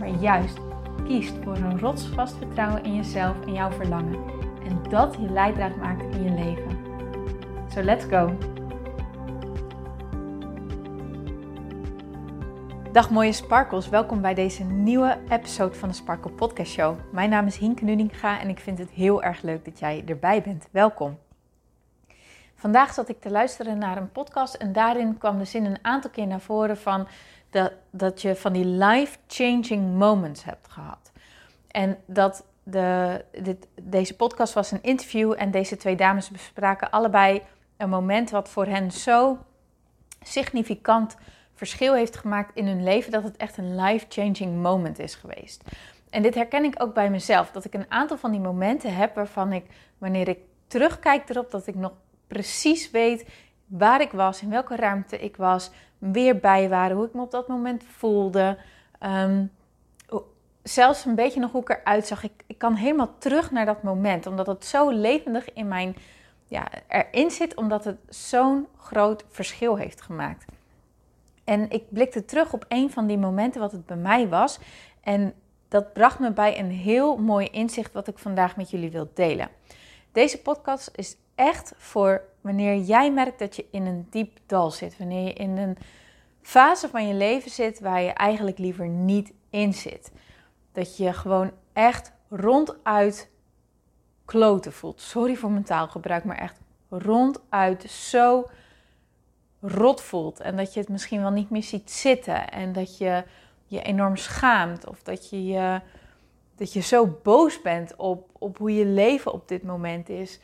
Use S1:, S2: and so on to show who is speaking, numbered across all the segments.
S1: maar juist kiest voor een rotsvast vertrouwen in jezelf en jouw verlangen. En dat je leidraad maakt in je leven. So let's go! Dag mooie sparkles, welkom bij deze nieuwe episode van de Sparkle Podcast Show. Mijn naam is Hienke Nuninga en ik vind het heel erg leuk dat jij erbij bent. Welkom! Vandaag zat ik te luisteren naar een podcast en daarin kwam de zin een aantal keer naar voren van dat, dat je van die life-changing moments hebt gehad. En dat de, dit, deze podcast was een interview en deze twee dames bespraken allebei een moment wat voor hen zo significant verschil heeft gemaakt in hun leven, dat het echt een life-changing moment is geweest. En dit herken ik ook bij mezelf, dat ik een aantal van die momenten heb waarvan ik, wanneer ik terugkijk erop, dat ik nog precies weet waar ik was, in welke ruimte ik was, weer bij waren, hoe ik me op dat moment voelde. Ehm, zelfs een beetje nog hoe ik eruit zag. Ik, ik kan helemaal terug naar dat moment, omdat het zo levendig in mijn, ja, erin zit, omdat het zo'n groot verschil heeft gemaakt. En ik blikte terug op een van die momenten wat het bij mij was. En dat bracht me bij een heel mooi inzicht wat ik vandaag met jullie wil delen. Deze podcast is echt voor wanneer jij merkt dat je in een diep dal zit. Wanneer je in een fase van je leven zit waar je eigenlijk liever niet in zit. Dat je gewoon echt ronduit kloten voelt. Sorry voor mijn taalgebruik, maar echt ronduit zo rot voelt. En dat je het misschien wel niet meer ziet zitten. En dat je je enorm schaamt. Of dat je, je, dat je zo boos bent op, op hoe je leven op dit moment is.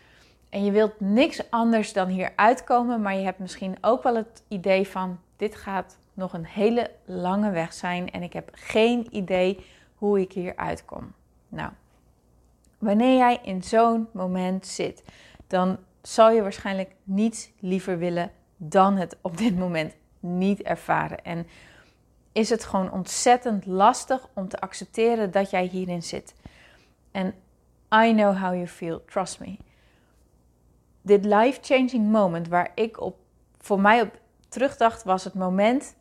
S1: En je wilt niks anders dan hier uitkomen, maar je hebt misschien ook wel het idee van dit gaat nog een hele lange weg zijn en ik heb geen idee hoe ik hier uitkom. Nou, wanneer jij in zo'n moment zit, dan zal je waarschijnlijk niets liever willen dan het op dit moment niet ervaren. En is het gewoon ontzettend lastig om te accepteren dat jij hierin zit. En I know how you feel, trust me dit life-changing moment waar ik op, voor mij op terugdacht, was het moment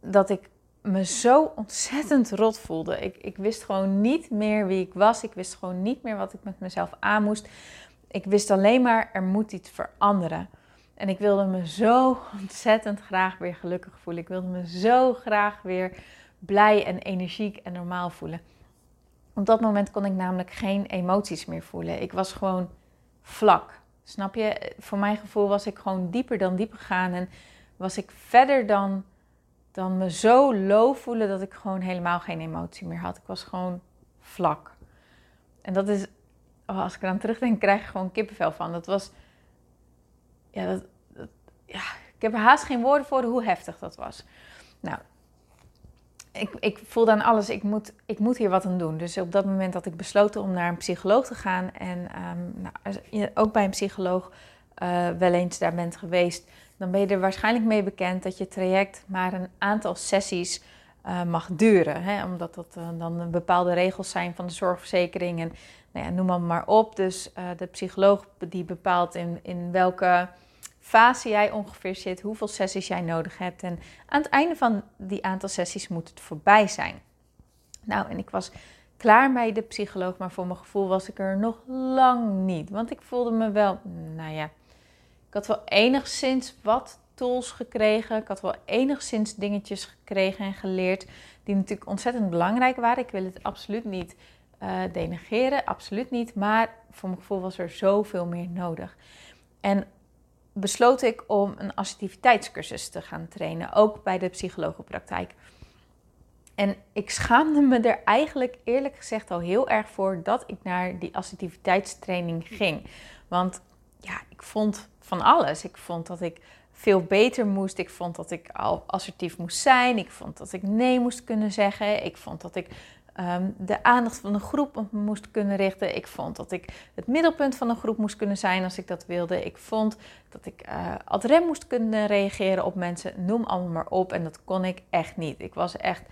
S1: dat ik me zo ontzettend rot voelde. Ik, ik wist gewoon niet meer wie ik was. Ik wist gewoon niet meer wat ik met mezelf aan moest. Ik wist alleen maar, er moet iets veranderen. En ik wilde me zo ontzettend graag weer gelukkig voelen. Ik wilde me zo graag weer blij en energiek en normaal voelen. Op dat moment kon ik namelijk geen emoties meer voelen. Ik was gewoon vlak. Snap je? Voor mijn gevoel was ik gewoon dieper dan diep gegaan. En was ik verder dan, dan me zo low voelen dat ik gewoon helemaal geen emotie meer had. Ik was gewoon vlak. En dat is, oh, als ik eraan terugdenk, krijg ik gewoon kippenvel van. Dat was, ja, dat, ja, ik heb er haast geen woorden voor hoe heftig dat was. Nou, ik, ik voelde aan alles, ik moet, ik moet hier wat aan doen. Dus op dat moment had ik besloten om naar een psycholoog te gaan. En um, nou, als je ook bij een psycholoog uh, wel eens daar bent geweest, dan ben je er waarschijnlijk mee bekend dat je traject maar een aantal sessies uh, mag duren. Hè? Omdat dat uh, dan bepaalde regels zijn van de zorgverzekering en nou ja, noem maar, maar op. Dus de psycholoog die bepaalt in, in welke fase jij ongeveer zit, hoeveel sessies jij nodig hebt. En aan het einde van die aantal sessies moet het voorbij zijn. Nou, en ik was klaar bij de psycholoog, maar voor mijn gevoel was ik er nog lang niet. Want ik voelde me wel, nou ja, ik had wel enigszins wat tools gekregen. Ik had wel enigszins dingetjes gekregen en geleerd die natuurlijk ontzettend belangrijk waren. Ik wil het absoluut niet uh, denegeren, absoluut niet. Maar voor mijn gevoel was er zoveel meer nodig. En besloot ik om een assertiviteitscursus te gaan trainen, ook bij de psychologenpraktijk. En ik schaamde me er eigenlijk eerlijk gezegd al heel erg voor dat ik naar die assertiviteitstraining ging. Want ja, ik vond van alles. Ik vond dat ik veel beter moest. Ik vond dat ik al assertief moest zijn. Ik vond dat ik nee moest kunnen zeggen. Ik vond dat ik Ehm, de aandacht van de groep moest kunnen richten. Ik vond dat ik het middelpunt van de groep moest kunnen zijn als ik dat wilde. Ik vond dat ik uh, ad rem moest kunnen reageren op mensen. Noem allemaal maar op. En dat kon ik echt niet. Ik was echt.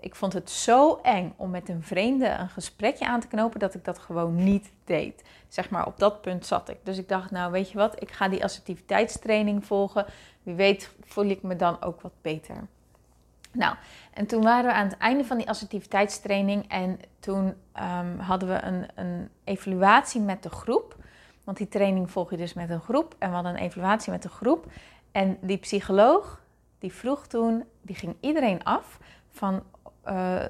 S1: Ik vond het zo eng om met een vreemde een gesprekje aan te knopen dat ik dat gewoon niet deed. Zeg maar, op dat punt zat ik. Dus ik dacht, nou weet je wat, ik ga die assertiviteitstraining volgen. Wie weet voel ik me dan ook wat beter. Nou, en toen waren we aan het einde van die assertiviteitstraining en toen ehm, hadden we een, een evaluatie met de groep. Want die training volg je dus met een groep en we hadden een evaluatie met de groep. En die psycholoog, die vroeg toen, die ging iedereen af van, uh,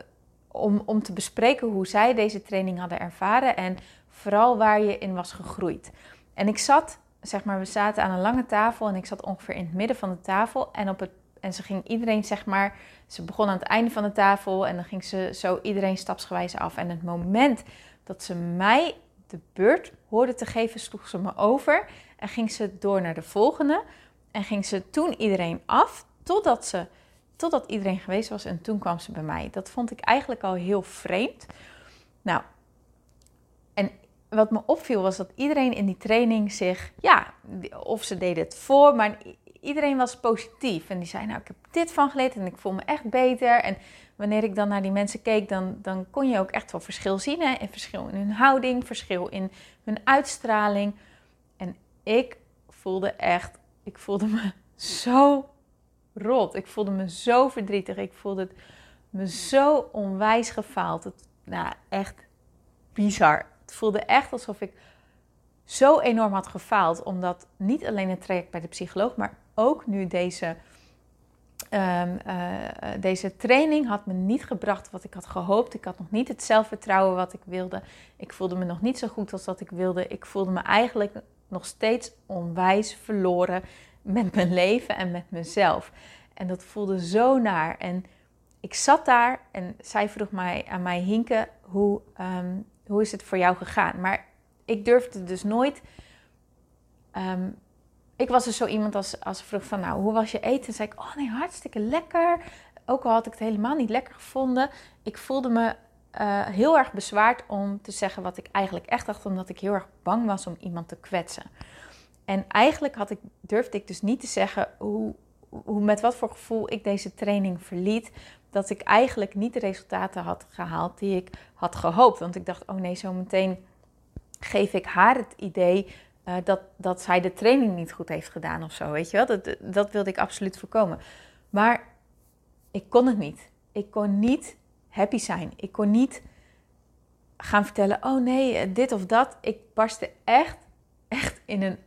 S1: om, om te bespreken hoe zij deze training hadden ervaren en vooral waar je in was gegroeid. En ik zat, zeg maar, we zaten aan een lange tafel en ik zat ongeveer in het midden van de tafel en op het en ze ging iedereen, zeg maar, ze begon aan het einde van de tafel en dan ging ze zo iedereen stapsgewijs af. En het moment dat ze mij de beurt hoorde te geven, sloeg ze me over en ging ze door naar de volgende. En ging ze toen iedereen af, totdat, ze, totdat iedereen geweest was. En toen kwam ze bij mij. Dat vond ik eigenlijk al heel vreemd. Nou, en wat me opviel was dat iedereen in die training zich, ja, of ze deden het voor, maar iedereen was positief. En die zei, nou, ik heb dit van geleerd en ik voel me echt beter. En wanneer ik dan naar die mensen keek, dan, dan kon je ook echt wel verschil zien. Hè? En verschil in hun houding, verschil in hun uitstraling. En ik voelde echt, ik voelde me zo rot. Ik voelde me zo verdrietig. Ik voelde me zo onwijs gefaald. Het, nou, echt bizar. Het voelde echt alsof ik zo enorm had gefaald. Omdat niet alleen het traject bij de psycholoog, maar ook nu deze, um, deze training had me niet gebracht wat ik had gehoopt. Ik had nog niet het zelfvertrouwen wat ik wilde. Ik voelde me nog niet zo goed als dat ik wilde. Ik voelde me eigenlijk nog steeds onwijs verloren met mijn leven en met mezelf. En dat voelde zo naar. En ik zat daar en zij vroeg mij aan mij, Hinke, hoe, ehm, hoe is het voor jou gegaan? Maar ik durfde dus nooit ehm, ik was dus zo iemand als, als vroeg van, nou, hoe was je eten? Dan zei ik, oh nee, hartstikke lekker. Ook al had ik het helemaal niet lekker gevonden. Ik voelde me uh, heel erg bezwaard om te zeggen wat ik eigenlijk echt dacht, omdat ik heel erg bang was om iemand te kwetsen. En eigenlijk had ik, durfde ik dus niet te zeggen hoe, hoe, met wat voor gevoel ik deze training verliet. Dat ik eigenlijk niet de resultaten had gehaald die ik had gehoopt. Want ik dacht, oh nee, zo meteen geef ik haar het idee uh, dat, dat zij de training niet goed heeft gedaan of zo, weet je wel. Dat, dat wilde ik absoluut voorkomen. Maar ik kon het niet. Ik kon niet happy zijn. Ik kon niet gaan vertellen, oh nee, eh, dit of dat. Ik barstte echt, echt in een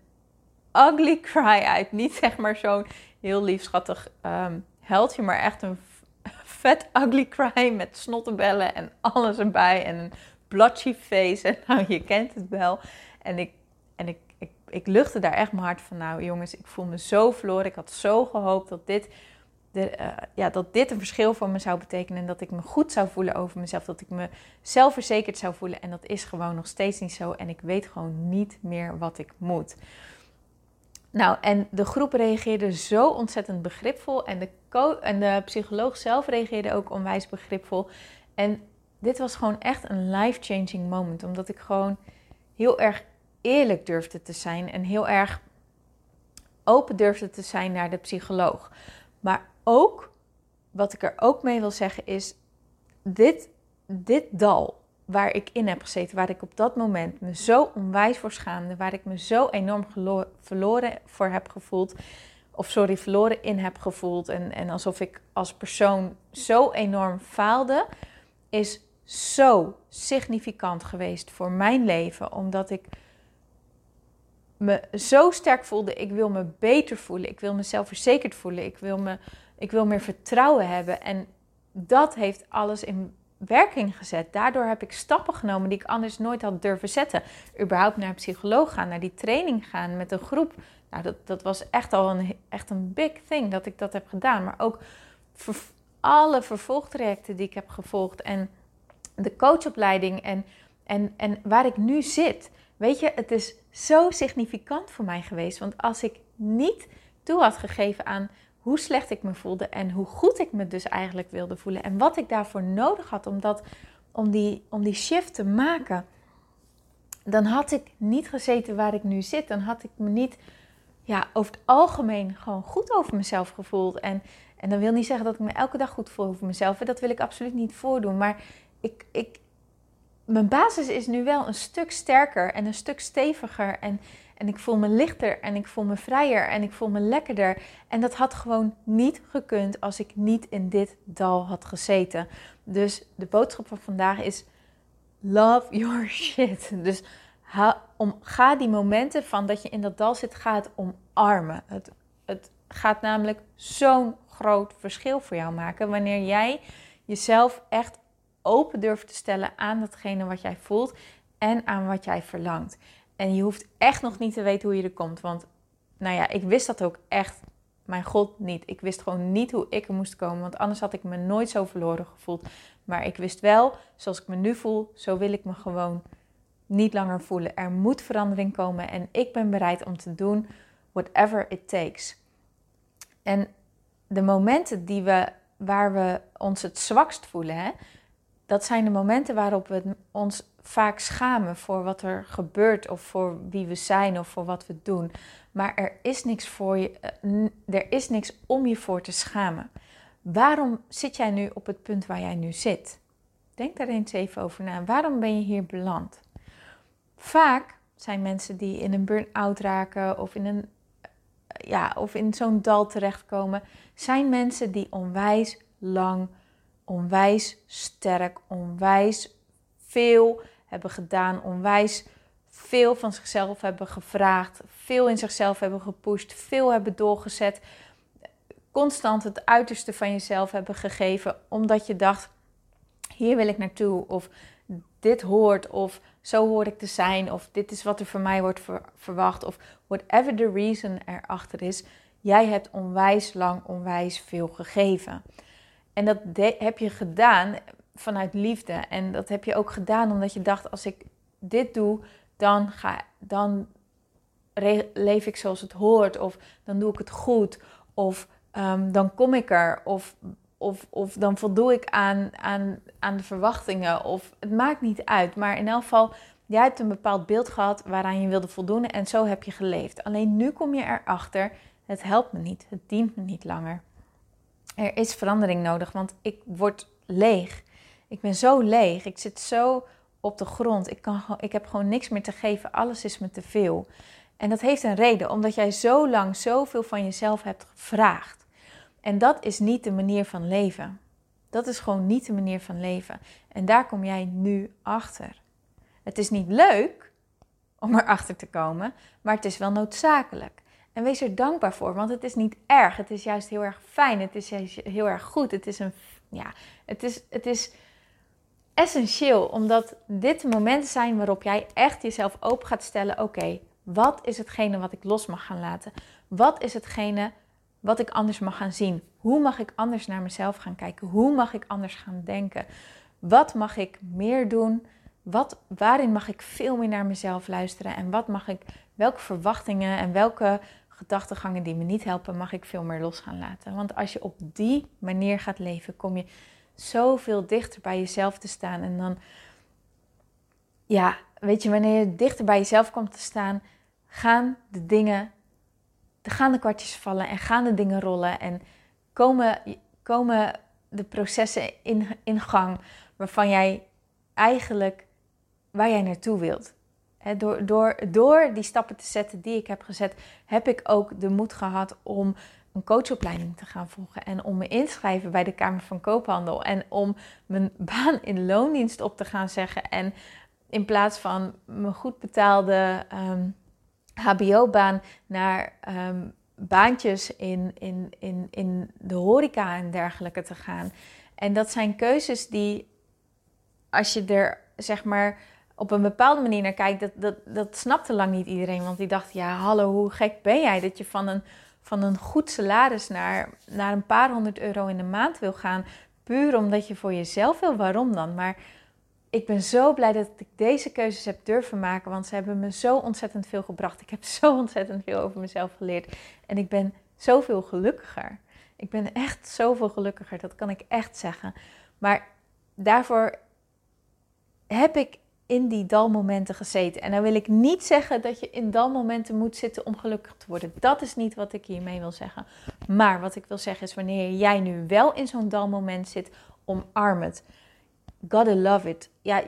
S1: ugly cry uit. Niet zeg maar zo'n heel lief, schattig um, heldje, maar echt een vet ugly cry met snottenbellen en alles erbij. En een blotchy face. En nou, je kent het wel. En ik, en ik ik luchtte daar echt mijn hart van. Nou, jongens, ik voel me zo verloren. Ik had zo gehoopt dat dit, de, uh, ja, dat dit een verschil voor me zou betekenen. En dat ik me goed zou voelen over mezelf. Dat ik me zelfverzekerd zou voelen. En dat is gewoon nog steeds niet zo. En ik weet gewoon niet meer wat ik moet. Nou, en de groep reageerde zo ontzettend begripvol. En de, en de psycholoog zelf reageerde ook onwijs begripvol. En dit was gewoon echt een life-changing moment. Omdat ik gewoon heel erg eerlijk durfde te zijn en heel erg open durfde te zijn naar de psycholoog. Maar ook, wat ik er ook mee wil zeggen, is dit, dit dal waar ik in heb gezeten, waar ik op dat moment me zo onwijs voor schaamde, waar ik me zo enorm verloren voor heb gevoeld, of sorry, verloren in heb gevoeld en, en alsof ik als persoon zo enorm faalde, is zo significant geweest voor mijn leven, omdat ik me zo sterk voelde, ik wil me beter voelen, ik wil mezelf verzekerd voelen, ik wil, me, ik wil meer vertrouwen hebben. En dat heeft alles in werking gezet. Daardoor heb ik stappen genomen die ik anders nooit had durven zetten. Überhaupt naar een psycholoog gaan, naar die training gaan met een groep. Nou, dat, dat was echt al een, echt een big thing dat ik dat heb gedaan. Maar ook alle vervolgtrajecten die ik heb gevolgd en de coachopleiding en, en, en waar ik nu zit. Weet je, het is zo significant voor mij geweest. Want als ik niet toe had gegeven aan hoe slecht ik me voelde en hoe goed ik me dus eigenlijk wilde voelen en wat ik daarvoor nodig had om, dat, om, die, om die shift te maken, dan had ik niet gezeten waar ik nu zit. Dan had ik me niet ja, over het algemeen gewoon goed over mezelf gevoeld. En, en dat wil niet zeggen dat ik me elke dag goed voel over mezelf. Dat wil ik absoluut niet voordoen. Maar ik, ik, mijn basis is nu wel een stuk sterker en een stuk steviger. En, en ik voel me lichter en ik voel me vrijer en ik voel me lekkerder. En dat had gewoon niet gekund als ik niet in dit dal had gezeten. Dus de boodschap van vandaag is: love your shit. Dus om, ga die momenten van dat je in dat dal zit, ga het omarmen. Het, het gaat namelijk zo'n groot verschil voor jou maken wanneer jij jezelf echt open durft te stellen aan datgene wat jij voelt en aan wat jij verlangt. En je hoeft echt nog niet te weten hoe je er komt. Want nou ja, ik wist dat ook echt, mijn god, niet. Ik wist gewoon niet hoe ik er moest komen. Want anders had ik me nooit zo verloren gevoeld. Maar ik wist wel, zoals ik me nu voel, zo wil ik me gewoon niet langer voelen. Er moet verandering komen en ik ben bereid om te doen whatever it takes. En de momenten die we, waar we ons het zwakst voelen, hè, dat zijn de momenten waarop we ons vaak schamen voor wat er gebeurt of voor wie we zijn of voor wat we doen. Maar er is niks voor je, eh, er is niks om je voor te schamen. Waarom zit jij nu op het punt waar jij nu zit? Denk daar eens even over na. Waarom ben je hier beland? Vaak zijn mensen die in een burn-out raken of in een ja, of in zo'n dal terechtkomen, zijn mensen die onwijs lang, onwijs sterk, onwijs veel hebben gedaan, onwijs veel van zichzelf hebben gevraagd, veel in zichzelf hebben gepusht, veel hebben doorgezet, constant het uiterste van jezelf hebben gegeven, omdat je dacht: hier wil ik naartoe, of dit hoort, of zo hoor ik te zijn, of dit is wat er van mij wordt verwacht, of whatever the reason erachter is. Jij hebt onwijs lang, onwijs veel gegeven. En dat heb je gedaan vanuit liefde. En dat heb je ook gedaan omdat je dacht: als ik dit doe, dan, ga, dan leef ik zoals het hoort. Of dan doe ik het goed. Of ehm, dan kom ik er. Of, of, of dan voldoe ik aan, aan, aan de verwachtingen. Of het maakt niet uit. Maar in elk geval, jij hebt een bepaald beeld gehad waaraan je wilde voldoen. En zo heb je geleefd. Alleen nu kom je erachter: het helpt me niet. Het dient me niet langer. Er is verandering nodig, want ik word leeg. Ik ben zo leeg. Ik zit zo op de grond. Ik, kan, ik heb gewoon niks meer te geven. Alles is me te veel. En dat heeft een reden, omdat jij zo lang zoveel van jezelf hebt gevraagd. En dat is niet de manier van leven. Dat is gewoon niet de manier van leven. En daar kom jij nu achter. Het is niet leuk om erachter te komen, maar het is wel noodzakelijk. En wees er dankbaar voor, want het is niet erg. Het is juist heel erg fijn. Het is juist heel erg goed. Het is een, ja, het is, het is essentieel, omdat dit de momenten zijn waarop jij echt jezelf open gaat stellen. Oké, wat is hetgene wat ik los mag gaan laten? Wat is hetgene wat ik anders mag gaan zien? Hoe mag ik anders naar mezelf gaan kijken? Hoe mag ik anders gaan denken? Wat mag ik meer doen? Wat, waarin mag ik veel meer naar mezelf luisteren? En wat mag ik, welke verwachtingen en welke gedachtegangen die me niet helpen, mag ik veel meer los gaan laten? Want als je op die manier gaat leven, kom je zoveel dichter bij jezelf te staan. En dan, ja, weet je, wanneer je dichter bij jezelf komt te staan, gaan de dingen, gaan de kwartjes vallen en gaan de dingen rollen. En komen, komen de processen in, in gang waarvan jij eigenlijk, waar jij naartoe wilt. Door, door, door die stappen te zetten die ik heb gezet, heb ik ook de moed gehad om een coachopleiding te gaan volgen en om me inschrijven bij de Kamer van Koophandel en om mijn baan in loondienst op te gaan zeggen en in plaats van mijn goed betaalde HBO-baan ehm, naar um, baantjes in, in, in, in de horeca en dergelijke te gaan. En dat zijn keuzes die, als je er zeg maar op een bepaalde manier naar kijkt, dat, dat, dat snapte lang niet iedereen. Want die dacht, ja, hallo, hoe gek ben jij dat je van een van een goed salaris naar, naar een paar honderd euro in de maand wil gaan. Puur omdat je voor jezelf wil. Waarom dan? Maar ik ben zo blij dat ik deze keuzes heb durven maken. Want ze hebben me zo ontzettend veel gebracht. Ik heb zo ontzettend veel over mezelf geleerd. En ik ben zoveel gelukkiger. Ik ben echt zoveel gelukkiger, dat kan ik echt zeggen. Maar daarvoor heb ik in die dalmomenten gezeten. En dan wil ik niet zeggen dat je in dalmomenten moet zitten om gelukkig te worden. Dat is niet wat ik hiermee wil zeggen. Maar wat ik wil zeggen is wanneer jij nu wel in zo'n dalmoment zit, omarm het. Gotta love it. Ja,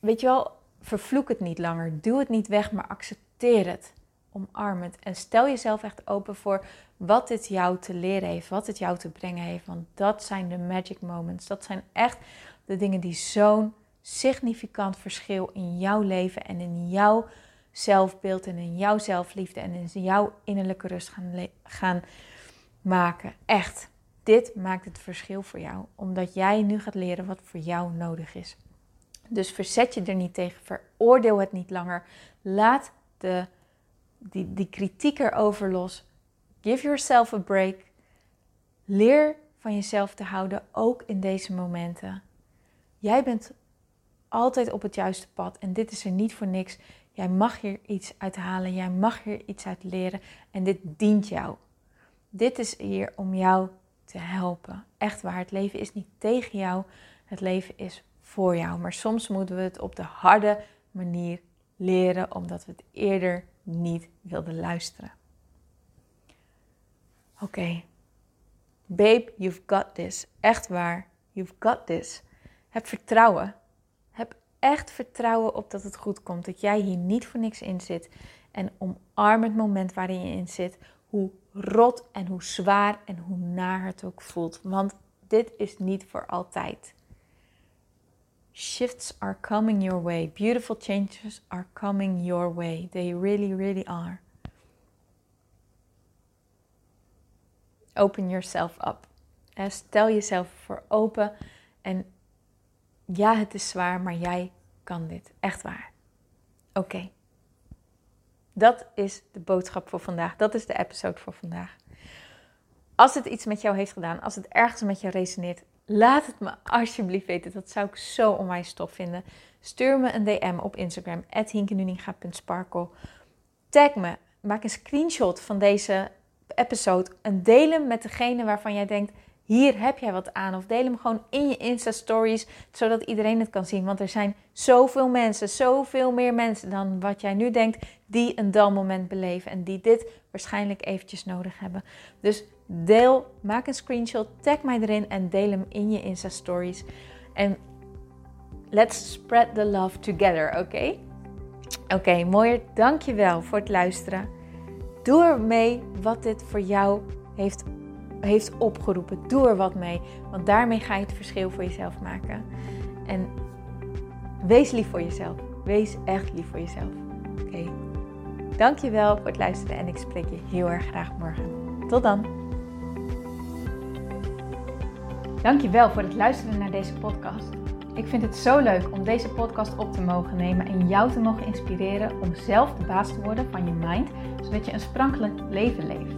S1: weet je wel, vervloek het niet langer. Doe het niet weg, maar accepteer het. Omarm het. En stel jezelf echt open voor wat dit jou te leren heeft, wat het jou te brengen heeft. Want dat zijn de magic moments. Dat zijn echt de dingen die zo'n significant verschil in jouw leven en in jouw zelfbeeld en in jouw zelfliefde en in jouw innerlijke rust gaan, gaan maken. Echt, dit maakt het verschil voor jou, omdat jij nu gaat leren wat voor jou nodig is. Dus verzet je er niet tegen, veroordeel het niet langer. Laat de, die, die kritiek erover los. Give yourself a break. Leer van jezelf te houden, ook in deze momenten. Jij bent altijd op het juiste pad. En dit is er niet voor niks. Jij mag hier iets uit halen. Jij mag hier iets uit leren. En dit dient jou. Dit is hier om jou te helpen. Echt waar. Het leven is niet tegen jou. Het leven is voor jou. Maar soms moeten we het op de harde manier leren, omdat we het eerder niet wilden luisteren. Oké. Babe, you've got this. Echt waar. You've got this. Heb vertrouwen echt vertrouwen op dat het goed komt. Dat jij hier niet voor niks in zit. En omarm het moment waarin je in zit. Hoe rot en hoe zwaar en hoe naar het ook voelt. Want dit is niet voor altijd. Shifts are coming your way. Beautiful changes are coming your way. They really, really are. Open yourself up. Stel jezelf voor open en ja, het is zwaar, maar jij kan dit. Echt waar. Oké. Dat is de boodschap voor vandaag. Dat is de episode voor vandaag. Als het iets met jou heeft gedaan, als het ergens met jou resoneert, laat het me alsjeblieft weten. Dat zou ik zo onwijs tof vinden. Stuur me een DM op Instagram, hinkenuninga.sparkle. Tag me, maak een screenshot van deze episode en deel hem met degene waarvan jij denkt hier heb jij wat aan. Of deel hem gewoon in je Insta-stories, zodat iedereen het kan zien. Want er zijn zoveel mensen, zoveel meer mensen dan wat jij nu denkt, die een dalmoment beleven. En die dit waarschijnlijk eventjes nodig hebben. Dus deel, maak een screenshot, tag mij erin en deel hem in je Insta-stories. En let's spread the love together, oké? Oké, okay, mooier. Dankjewel voor het luisteren. Doe er mee wat dit voor jou heeft heeft opgeroepen. Doe er wat mee, want daarmee ga je het verschil voor jezelf maken. En wees lief voor jezelf. Wees echt lief voor jezelf. Oké. Okay. Dankjewel voor het luisteren en ik spreek je heel erg graag morgen. Tot dan. Dankjewel voor het luisteren naar deze podcast. Ik vind het zo leuk om deze podcast op te mogen nemen en jou te mogen inspireren om zelf de baas te worden van je mind, zodat je een sprankelijk leven leeft.